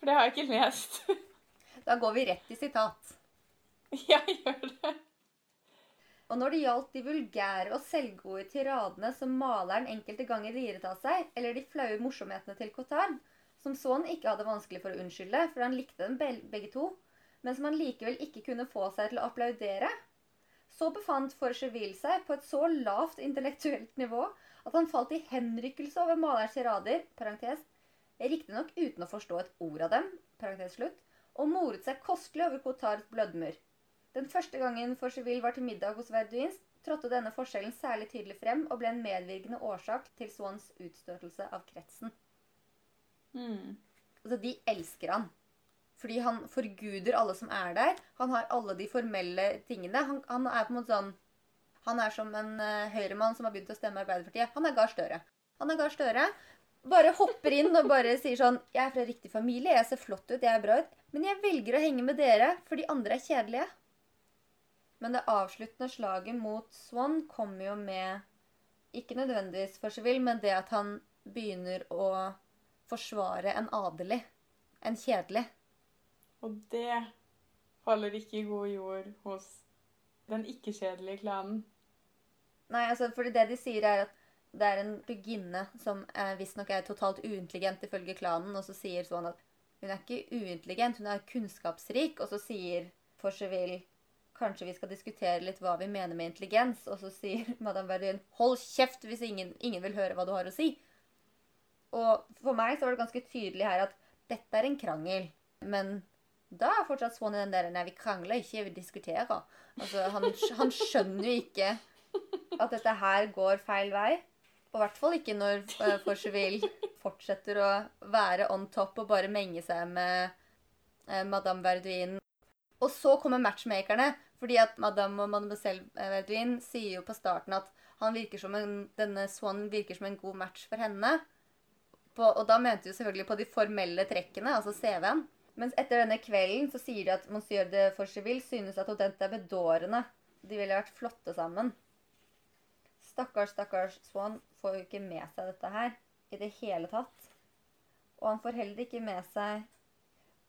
[SPEAKER 2] for det har jeg ikke lest.
[SPEAKER 1] Da går vi rett i sitat.
[SPEAKER 2] Ja, gjør det.
[SPEAKER 1] Og når det gjaldt de vulgære og selvgode tiradene som maleren enkelte ganger liret av seg, eller de flaue morsomhetene til Cotard, som Swann ikke hadde vanskelig for å unnskylde, for han likte dem begge to, men som han likevel ikke kunne få seg til å applaudere, så befant Forcheville seg på et så lavt intellektuelt nivå at han falt i henrykkelse over malerens tirader, parentes, riktignok uten å forstå et ord av dem, slutt, og moret seg kostelig over Kotars blødmer. Den første gangen Forcheville var til middag hos Verduins, trådte denne forskjellen særlig tydelig frem og ble en medvirkende årsak til Swans utstøtelse av kretsen.
[SPEAKER 2] Mm.
[SPEAKER 1] Altså, de elsker han. Fordi han forguder alle som er der. Han har alle de formelle tingene. Han, han er på en måte sånn Han er som en uh, høyremann som har begynt å stemme Arbeiderpartiet. Han er Gahr Støre. Han er Gahr Støre. Bare hopper inn og bare sier sånn Jeg er fra riktig familie, jeg ser flott ut, jeg er bra ut. Men jeg velger å henge med dere, for de andre er kjedelige. Men det avsluttende slaget mot Swan kommer jo med Ikke nødvendigvis for så vill, men det at han begynner å forsvare en adelig. En kjedelig.
[SPEAKER 2] Og det faller ikke i god jord hos den ikke-kjedelige klanen.
[SPEAKER 1] Nei, altså, fordi det de sier, er at det er en begynne som visstnok er totalt uintelligent ifølge klanen, og så sier sånn at hun er ikke uintelligent, hun er kunnskapsrik. Og så sier Forcheville kanskje vi skal diskutere litt hva vi mener med intelligens. Og så sier Madame Verdun hold kjeft hvis ingen, ingen, vil høre hva du har å si. Og for meg så var det ganske tydelig her at dette er en krangel. Men da er fortsatt Swan i den der Nei, vi krangler ikke, vi diskuterer. Altså, han, han skjønner jo ikke at dette her går feil vei. Og i hvert fall ikke når uh, Forcheville fortsetter å være on top og bare menge seg med uh, Madame Verduin. Og så kommer matchmakerne, fordi at Madame og Mademoiselle Verduin sier jo på starten at en, denne Swan virker som en god match for henne. På, og da mente de selvfølgelig på de formelle trekkene, altså CV-en. Mens etter denne kvelden så sier de at monsieur de Forcheville synes at Odette er bedårende. De ville vært flotte sammen. Stakkars, stakkars Swan får jo ikke med seg dette her i det hele tatt. Og han får heller ikke med seg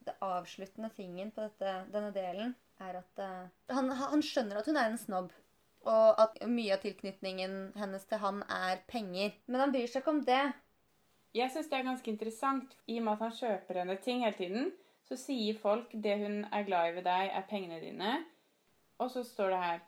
[SPEAKER 1] det avsluttende tingen på dette, denne delen, er at uh, han, han, skjønner at hun er en snobb. Og at mye av tilknytningen hennes til han er penger. Men han bryr seg ikke om det.
[SPEAKER 2] Jeg syns det er ganske interessant. I og med at han kjøper henne ting hele tiden, så sier folk det hun er glad i ved deg, er pengene dine. Og så står det her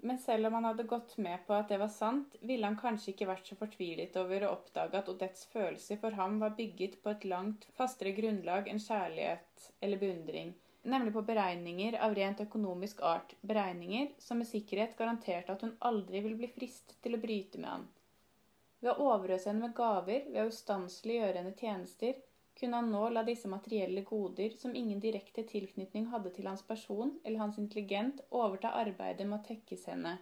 [SPEAKER 2] men selv om han hadde gått med på at det var sant, ville han kanskje ikke vært så fortvilet over å oppdage at Odettes følelser for ham var bygget på et langt fastere grunnlag enn kjærlighet eller beundring, nemlig på beregninger av rent økonomisk art, beregninger som med sikkerhet garanterte at hun aldri ville bli frist til å bryte med han. Ved å overøse henne med gaver, ved å ustanselig gjøre henne tjenester, kunne han nå la disse materielle goder, som ingen direkte tilknytning hadde til hans person eller hans intelligent, overta arbeidet med å tekkes henne,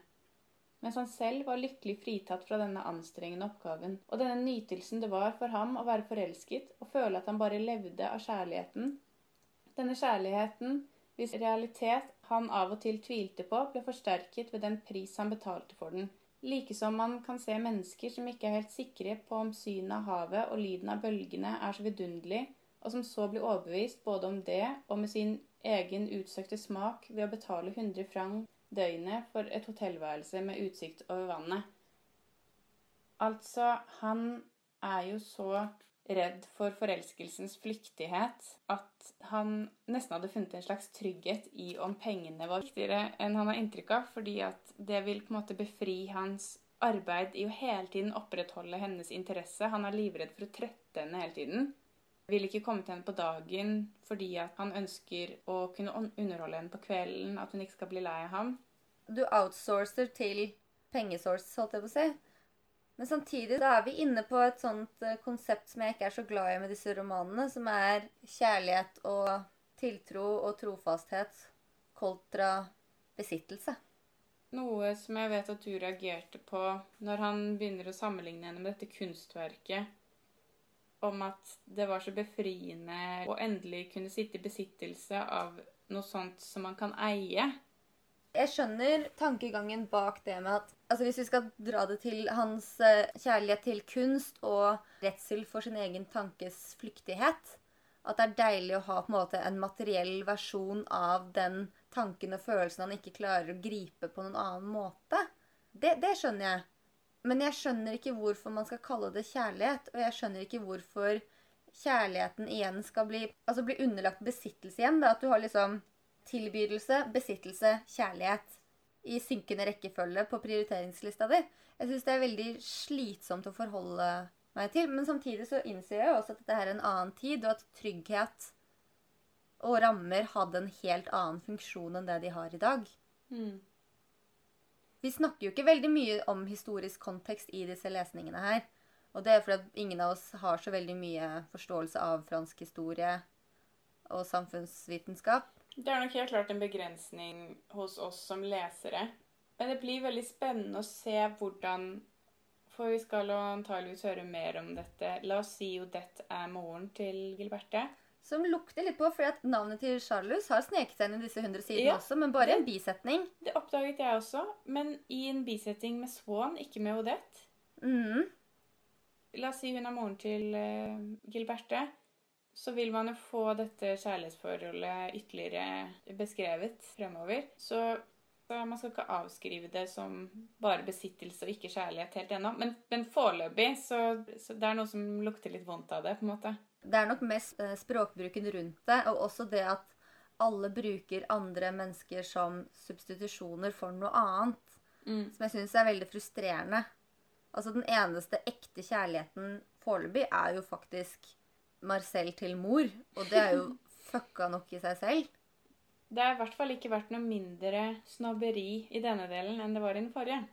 [SPEAKER 2] mens han selv var lykkelig fritatt fra denne anstrengende oppgaven, og denne nytelsen det var for ham å være forelsket og føle at han bare levde av kjærligheten. Denne kjærligheten, hvis realitet han av og til tvilte på, ble forsterket ved den pris han betalte for den. Like som man kan se mennesker som ikke er helt sikre på om synet av havet og lyden av bølgene er så vidunderlig, og som så blir overbevist både om det og med sin egen utsøkte smak ved å betale 100 franc døgnet for et hotellværelse med utsikt over vannet. Altså, han er jo så redd for forelskelsens flyktighet at han nesten hadde funnet en slags trygghet i om pengene var viktigere enn han har inntrykk av, fordi at det vil på en måte befri hans arbeid i å hele tiden opprettholde hennes interesse. Han er livredd for å trette henne hele tiden. Vil ikke komme til henne på dagen fordi at han ønsker å kunne underholde henne på kvelden, at hun ikke skal bli lei av ham.
[SPEAKER 1] Du outsourcer til pengesource, holdt jeg på å si. Men samtidig da er vi inne på et sånt uh, konsept som jeg ikke er så glad i med disse romanene, som er kjærlighet og tiltro og trofasthet kontra besittelse.
[SPEAKER 2] Noe som jeg vet at du reagerte på når han begynner å sammenligne henne med dette kunstverket, om at det var så befriende å endelig kunne sitte i besittelse av noe sånt som man kan eie.
[SPEAKER 1] Jeg skjønner tankegangen bak det med at altså Hvis vi skal dra det til hans uh, kjærlighet til kunst og redsel for sin egen tankes flyktighet At det er deilig å ha på en måte en materiell versjon av den tanken og følelsen han ikke klarer å gripe på noen annen måte. Det, det skjønner jeg. Men jeg skjønner ikke hvorfor man skal kalle det kjærlighet. Og jeg skjønner ikke hvorfor kjærligheten igjen skal bli, altså bli underlagt besittelse igjen. Da. At du har liksom tilbydelse, besittelse, kjærlighet i synkende rekkefølge på prioriteringslista di. Jeg syns det er veldig slitsomt å forholde meg til. Men samtidig så innser jeg også at dette er en annen tid, og at trygghet og rammer hadde en helt annen funksjon enn det de har i dag. Mm. Vi snakker jo ikke veldig mye om historisk kontekst i disse lesningene her. Og det er fordi ingen av oss har så veldig mye forståelse av fransk historie og samfunnsvitenskap.
[SPEAKER 2] Det er nok helt klart en begrensning hos oss som lesere. Men det blir veldig spennende å se hvordan For vi skal antageligvis høre mer om dette. La oss si Odette er moren til Gilberte.
[SPEAKER 1] Som lukter litt på, for navnet til Charles har sneket seg inn i disse 100 sidene ja, også, men bare det, en bisetning.
[SPEAKER 2] Det oppdaget jeg også, men i en bisetning med Swan, ikke med Odette.
[SPEAKER 1] Mm.
[SPEAKER 2] La oss si hun er moren til uh, Gilberte så vil man jo få dette kjærlighetsforholdet ytterligere beskrevet fremover. Så, så man skal ikke avskrive det som bare besittelse og ikke kjærlighet helt ennå. Men, men foreløpig så, så det er noe som lukter litt vondt av det, på en måte.
[SPEAKER 1] Det er nok mest eh, språkbruken rundt det, og også det at alle bruker andre mennesker som substitusjoner for noe annet. Mm. Som jeg syns er veldig frustrerende. Altså Den eneste ekte kjærligheten foreløpig er jo faktisk Marcel til mor, og det er jo fucka nok i seg selv.
[SPEAKER 2] Det har i hvert fall ikke vært noe mindre snobberi i denne delen enn det var i den forrige.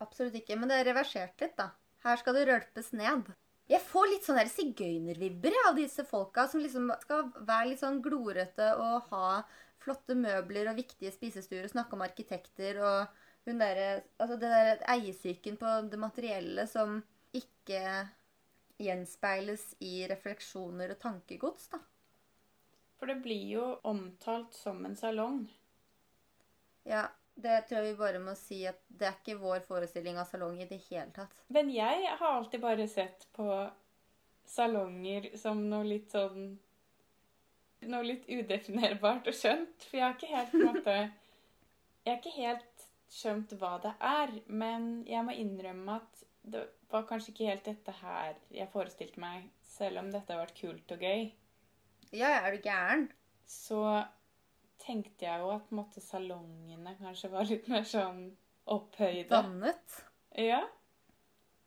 [SPEAKER 1] Absolutt ikke. Men det er reversert litt, da. Her skal det rølpes ned. Jeg får litt sånn sigøynervibber av disse folka som liksom skal være litt sånn glorete og ha flotte møbler og viktige spisestuer og snakke om arkitekter og hun derre Altså det der eiesyken på det materielle som ikke gjenspeiles i refleksjoner og tankegods, da.
[SPEAKER 2] For det blir jo omtalt som en salong.
[SPEAKER 1] Ja, det tror jeg vi bare må si at det er ikke vår forestilling av salong i det hele tatt.
[SPEAKER 2] Men jeg har alltid bare sett på salonger som noe litt sånn Noe litt udefinerbart og skjønt. For jeg har ikke helt på en måte Jeg har ikke helt skjønt hva det er. Men jeg må innrømme at det var kanskje ikke helt dette her jeg forestilte meg, selv om dette har vært kult og gøy.
[SPEAKER 1] Ja, er du gæren?
[SPEAKER 2] Så tenkte jeg jo at måte, salongene kanskje var litt mer sånn opphøyde.
[SPEAKER 1] Dannet?
[SPEAKER 2] Ja.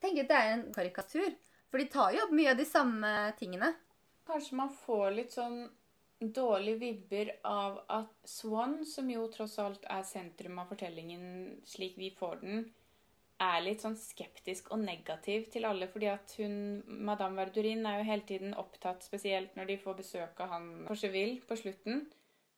[SPEAKER 1] Tenker at det er en karikatur. For de tar jo opp mye av de samme tingene.
[SPEAKER 2] Kanskje man får litt sånn dårlige vibber av at Swan, som jo tross alt er sentrum av fortellingen slik vi får den, er litt sånn skeptisk og negativ til alle, fordi at hun, Madame Verdurin er jo hele tiden opptatt, spesielt når de får besøk av han Cocheville på slutten,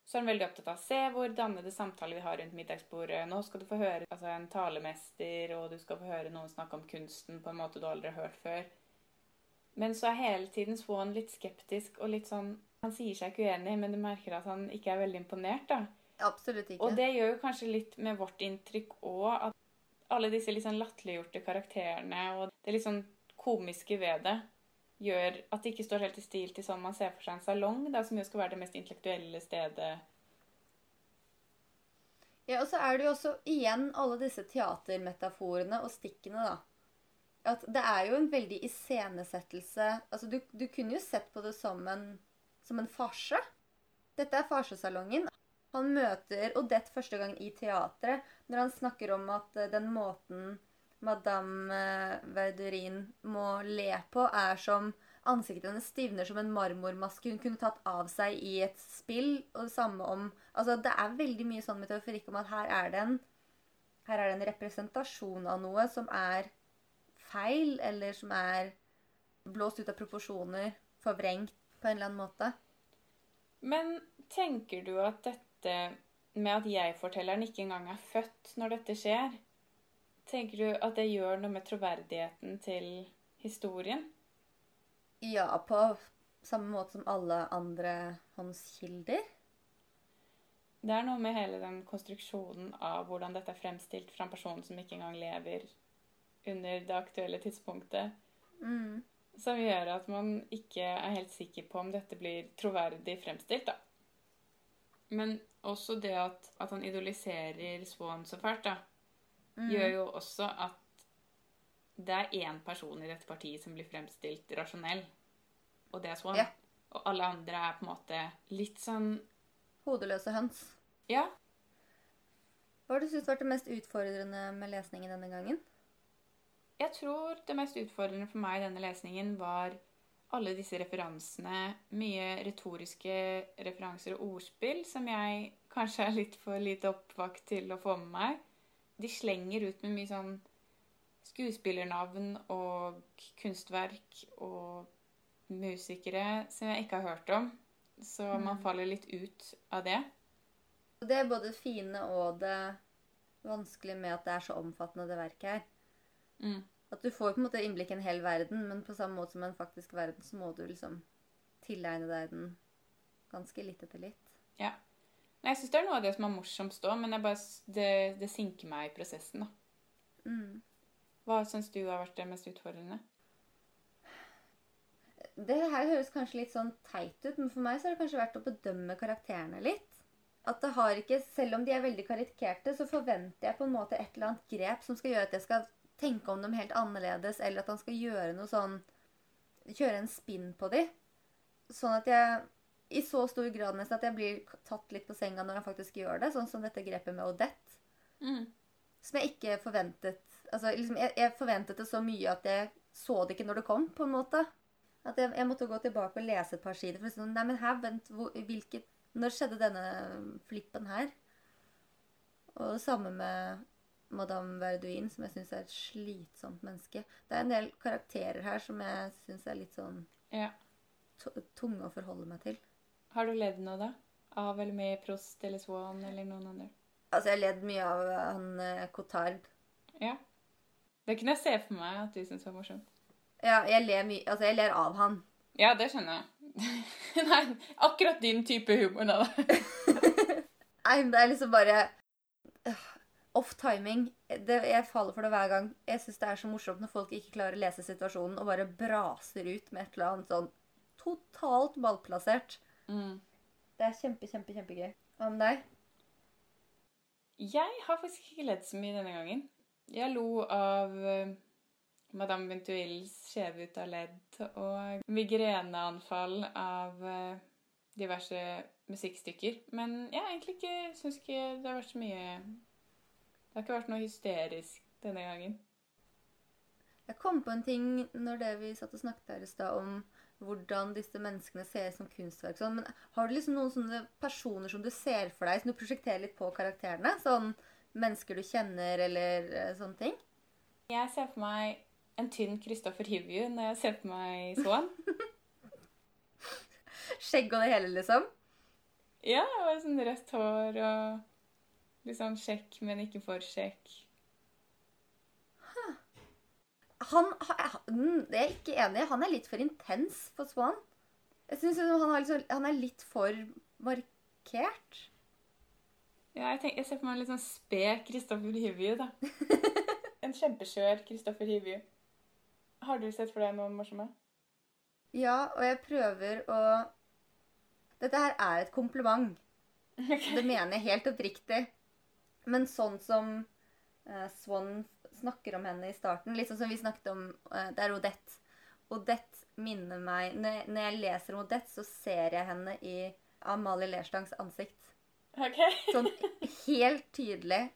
[SPEAKER 2] så er hun veldig opptatt av å se hvor dannede samtaler vi har rundt middagsbordet. Nå skal du få høre altså, en talemester, og du skal få høre noen snakke om kunsten på en måte du aldri har hørt før. Men så er hele tiden Swan litt skeptisk og litt sånn Han sier seg ikke uenig, men du merker at han ikke er veldig imponert, da.
[SPEAKER 1] Absolutt ikke.
[SPEAKER 2] Og det gjør jo kanskje litt med vårt inntrykk òg, alle disse litt sånn latterliggjorte karakterene og det litt sånn komiske ved det gjør at det ikke står helt i stil til sånn man ser for seg en salong, da, som jo skal være det mest intellektuelle stedet.
[SPEAKER 1] Ja, og så er det jo også igjen alle disse teatermetaforene og stikkene, da. At det er jo en veldig iscenesettelse Altså, du, du kunne jo sett på det som en, som en farse. Dette er farsesalongen. Han møter Odette første gang i teatret når han snakker om at eh, den måten Madame eh, Verdurin må le på, er som Ansiktet hennes stivner som en marmormaske hun kunne tatt av seg i et spill. Og det samme om Altså, det er veldig mye sånn metaforikk om at her er det en her er det en representasjon av noe som er feil, eller som er blåst ut av proporsjoner, forvrengt på en eller annen måte.
[SPEAKER 2] Men tenker du at dette med at jeg-fortelleren ikke engang er født når dette skjer, tenker du at det gjør noe med troverdigheten til historien?
[SPEAKER 1] Ja, på samme måte som alle andre håndskilder.
[SPEAKER 2] Det er noe med hele den konstruksjonen av hvordan dette er fremstilt fra en person som ikke engang lever under det aktuelle tidspunktet,
[SPEAKER 1] Mm.
[SPEAKER 2] som gjør at man ikke er helt sikker på om dette blir troverdig fremstilt, da. Men også det at, at han idoliserer Swan så fælt, da,
[SPEAKER 1] Mm.
[SPEAKER 2] gjør jo også at det er én person i dette partiet som blir fremstilt rasjonell, og det er Swan.
[SPEAKER 1] Ja.
[SPEAKER 2] Og alle andre er på en måte litt sånn
[SPEAKER 1] Hodeløse høns.
[SPEAKER 2] Ja,
[SPEAKER 1] Hva har du syntes vært det mest utfordrende med lesningen denne gangen?
[SPEAKER 2] Jeg tror det mest utfordrende for meg i denne lesningen var alle disse referansene. Mye retoriske referanser og ordspill som jeg kanskje er litt for lite oppvakt til å få med meg. De slenger ut med mye sånn skuespillernavn og kunstverk og musikere som jeg ikke har hørt om. Så man
[SPEAKER 1] Mm.
[SPEAKER 2] faller litt ut av det.
[SPEAKER 1] Det er både det fine og det vanskelige med at det er så omfattende, det verket her.
[SPEAKER 2] Mm.
[SPEAKER 1] At du får på en måte innblikk i en hel verden, men på samme måte som en faktisk verden, så må du liksom tilegne deg den ganske litt etter litt.
[SPEAKER 2] Ja. Nei, jeg syns det er noe av det som er morsomst òg, men jeg bare, det, det sinker meg i prosessen. da.
[SPEAKER 1] Mm.
[SPEAKER 2] Hva syns du har vært det mest utfordrende?
[SPEAKER 1] Det her høres kanskje litt sånn teit ut, men for meg så har det kanskje vært å bedømme karakterene litt. At det har ikke, Selv om de er veldig karikerte, så forventer jeg på en måte et eller annet grep som skal gjøre at jeg skal tenke om dem helt annerledes, eller at han skal gjøre noe sånn Kjøre en spinn på dem. Sånn at jeg i så stor grad nesten at jeg blir tatt litt på senga når han faktisk gjør det. Sånn som dette grepet med Odette.
[SPEAKER 2] Mm.
[SPEAKER 1] Som jeg ikke forventet Altså, liksom, jeg, jeg forventet det så mye at jeg så det ikke når det kom, på en måte. At jeg, jeg måtte gå tilbake og lese et par sider for sånn Nei, men her, vent, hvor, hvilket Når skjedde denne flippen her? Og det samme med Madame Verduin, som jeg syns er et slitsomt menneske. Det er en del karakterer her som jeg syns er litt sånn
[SPEAKER 2] Ja.
[SPEAKER 1] tunge å forholde meg til.
[SPEAKER 2] Har du ledd noe, da? Av eller med Prost eller Swan eller noen andre?
[SPEAKER 1] Altså, jeg har ledd mye av han eh, Cotard.
[SPEAKER 2] Ja. Det kunne jeg se for meg at du syntes var morsomt.
[SPEAKER 1] Ja, jeg ler mye Altså, jeg ler av han.
[SPEAKER 2] Ja, det skjønner jeg. Nei, akkurat din type humor, da.
[SPEAKER 1] Nei, men det er liksom bare øh, Off timing. Det, jeg faller for det hver gang. Jeg syns det er så morsomt når folk ikke klarer å lese situasjonen og bare braser ut med et eller annet sånn totalt ballplassert.
[SPEAKER 2] Mm.
[SPEAKER 1] Det er kjempe, kjempe, kjempegøy. Hva med deg?
[SPEAKER 2] Jeg har faktisk ikke ledd så mye denne gangen. Jeg lo av eh, Madame Ventuils skjeve ut av ledd og migreneanfall av eh, diverse musikkstykker. Men jeg egentlig ikke syns ikke det har vært så mye Det har ikke vært noe hysterisk denne gangen.
[SPEAKER 1] Jeg kom på en ting når det vi satt og snakket her i stad om hvordan disse menneskene ser ut som kunstverk. Sånn. Men har du liksom noen sånne personer som du ser for deg, som du prosjekterer litt på karakterene? Sånn mennesker du kjenner, eller eh, sånne ting?
[SPEAKER 2] Jeg ser for meg en tynn Christopher Hivju når jeg ser på meg Swan.
[SPEAKER 1] Skjegg og det hele, liksom?
[SPEAKER 2] Ja, og sånn rødt hår og litt sånn sjekk, men ikke for sjekk.
[SPEAKER 1] Han ha- mm, Det er jeg ikke enig i. Han er litt for intens på Swan. Jeg synes liksom han, liksom, han er litt for markert.
[SPEAKER 2] Ja, jeg, tenker, jeg ser for meg en litt sånn sped Kristoffer Hivju, da. en kjempeskjør Kristoffer Hivju. Har du sett for deg noen morsomme?
[SPEAKER 1] Ja, og jeg prøver å Dette her er et kompliment. Det mener jeg helt oppriktig. Men sånn som uh, Swan snakker om henne i starten, sånn som vi snakket om uh, Det er Odette. Odette minner meg Når jeg, når jeg leser om Odette, så ser jeg henne i Amalie Lerstangs ansikt.
[SPEAKER 2] Ok.
[SPEAKER 1] Sånn helt tydelig.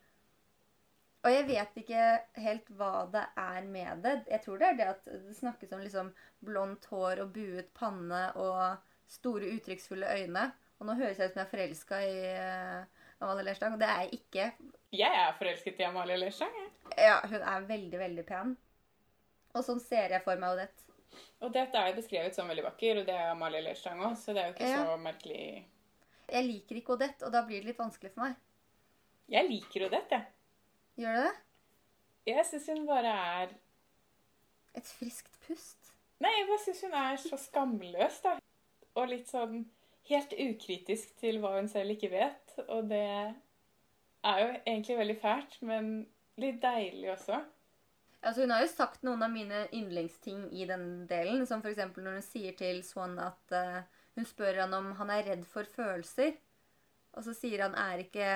[SPEAKER 1] Og jeg vet ikke helt hva det er med det. Jeg tror det er det at det snakkes om liksom blondt hår og buet panne og store, uttrykksfulle øyne. Og nå høres jeg ut som jeg er forelska i uh, Amalie Lerstang, og det er jeg ikke.
[SPEAKER 2] Jeg er forelsket i Amalie Lerstang. jeg.
[SPEAKER 1] Ja, hun er veldig, veldig pen. Og sånn ser jeg for meg Odette.
[SPEAKER 2] Odette er jo beskrevet som veldig vakker, og det er Amalie Lerstang òg, så det er jo ikke
[SPEAKER 1] Ja.
[SPEAKER 2] så merkelig.
[SPEAKER 1] Jeg liker ikke Odette, og da blir det litt vanskelig for meg.
[SPEAKER 2] Jeg liker Odette, jeg.
[SPEAKER 1] Gjør du det?
[SPEAKER 2] Jeg syns hun bare er
[SPEAKER 1] Et friskt pust.
[SPEAKER 2] Nei, jeg bare syns hun er så skamløs, da. Og litt sånn helt ukritisk til hva hun selv ikke vet. Og det er jo egentlig veldig fælt, men litt deilig også.
[SPEAKER 1] Altså, hun har jo sagt noen av mine yndlingsting i den delen, som f.eks. når hun sier til Swan at uh, hun spør han om han er redd for følelser. Og så sier han er ikke,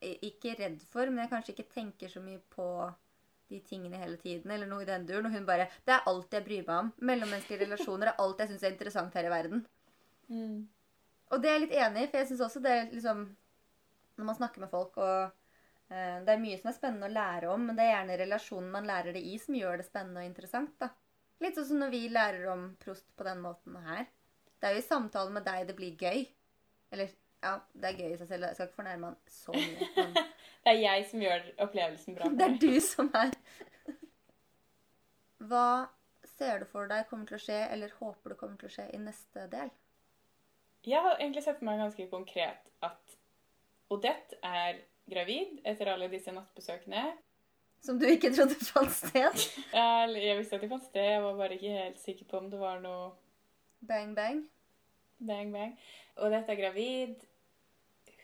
[SPEAKER 1] ikke redd for, men jeg kanskje ikke tenker så mye på de tingene hele tiden, eller noe i den duren. Og hun bare Det er alt jeg bryr meg om. Mellommenneskelige relasjoner er alt jeg syns er interessant her i verden. Og det er jeg litt enig i, for jeg syns også det er liksom Når man snakker med folk og eh, Det er mye som er spennende å lære om, men det er gjerne relasjonen man lærer det i, som gjør det spennende og interessant. da. Litt sånn som når vi lærer om prost på den måten her. Det er jo i samtalen med deg det blir gøy. Eller ja, det er gøy i seg selv. Jeg skal ikke fornærme han så mye. Men
[SPEAKER 2] Det er jeg som gjør opplevelsen bra.
[SPEAKER 1] det er du som er Hva ser du for deg kommer til å skje, eller håper du kommer til å skje i neste del?
[SPEAKER 2] Jeg har egentlig sett for meg ganske konkret at Odette er gravid etter alle disse nattbesøkene.
[SPEAKER 1] Som du ikke trodde fant sted?
[SPEAKER 2] Jeg, visste at de fant sted, jeg var bare ikke helt sikker på om det var noe
[SPEAKER 1] Bang, bang.
[SPEAKER 2] bang bang. Odette er gravid.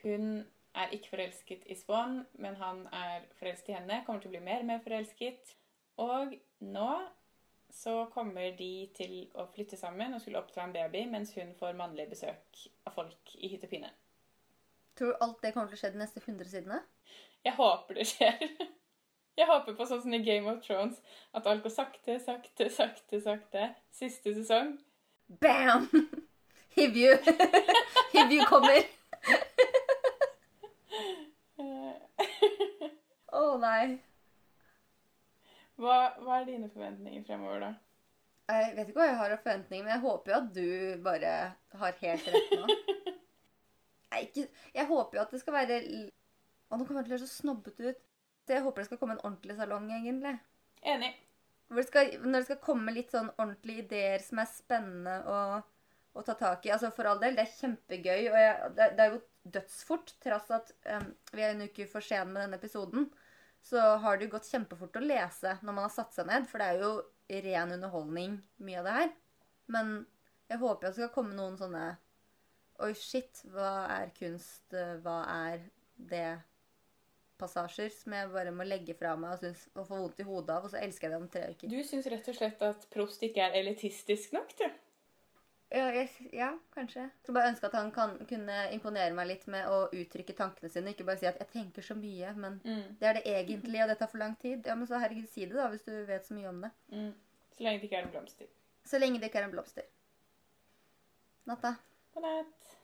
[SPEAKER 2] Hun er ikke forelsket i Swan, men han er forelsket i henne. Kommer til å bli mer og mer forelsket. Og nå så kommer de til å flytte sammen og skulle oppdra en baby, mens hun får mannlig besøk av folk i hytt og pine.
[SPEAKER 1] Tror du alt det kommer til å skje de neste 100 sidene?
[SPEAKER 2] Jeg håper det skjer. Jeg håper på sånn som i Game of Thrones, at alt går sakte, sakte, sakte, sakte. Siste sesong.
[SPEAKER 1] Bam! Hivju. Hivju kommer. Å oh, nei.
[SPEAKER 2] Hva, hva er dine forventninger fremover, da?
[SPEAKER 1] Jeg vet ikke hva jeg har av forventninger, men jeg håper jo at du bare har helt rett nå. Ikke, jeg håper jo at det skal være Å, nå kommer jeg til å høres så snobbete ut. Så jeg håper det skal komme en ordentlig salong, egentlig.
[SPEAKER 2] Enig.
[SPEAKER 1] Det skal, når det skal komme litt sånn ordentlige ideer som er spennende å, å ta tak i. Altså For all del, det er kjempegøy. Og jeg, det, det er jo dødsfort, trass at um, vi er en uke for sen med denne episoden. Så har det jo gått kjempefort å lese når man har satt seg ned. For det er jo ren underholdning, mye av det her. Men jeg håper at det skal komme noen sånne Oi, shit, hva er kunst? Hva er det? Passasjer som jeg bare må legge fra meg og, synes, og få vondt i hodet av. Og så elsker jeg det om tre uker.
[SPEAKER 2] Du syns rett og slett at Prost ikke er elitistisk nok, du?
[SPEAKER 1] Ja, jeg, ja, kanskje. Jeg bare ønske at han kan, kunne imponere meg litt med å uttrykke tankene sine. Ikke bare si at 'jeg tenker så mye', men
[SPEAKER 2] Mm.
[SPEAKER 1] det er det egentlig, og det tar for lang tid. Ja, men så herregud, si det da, hvis du vet så mye om det.
[SPEAKER 2] Mm. Så lenge det ikke er en blomster.
[SPEAKER 1] Så lenge det ikke er en blomster. Natta.
[SPEAKER 2] God natt.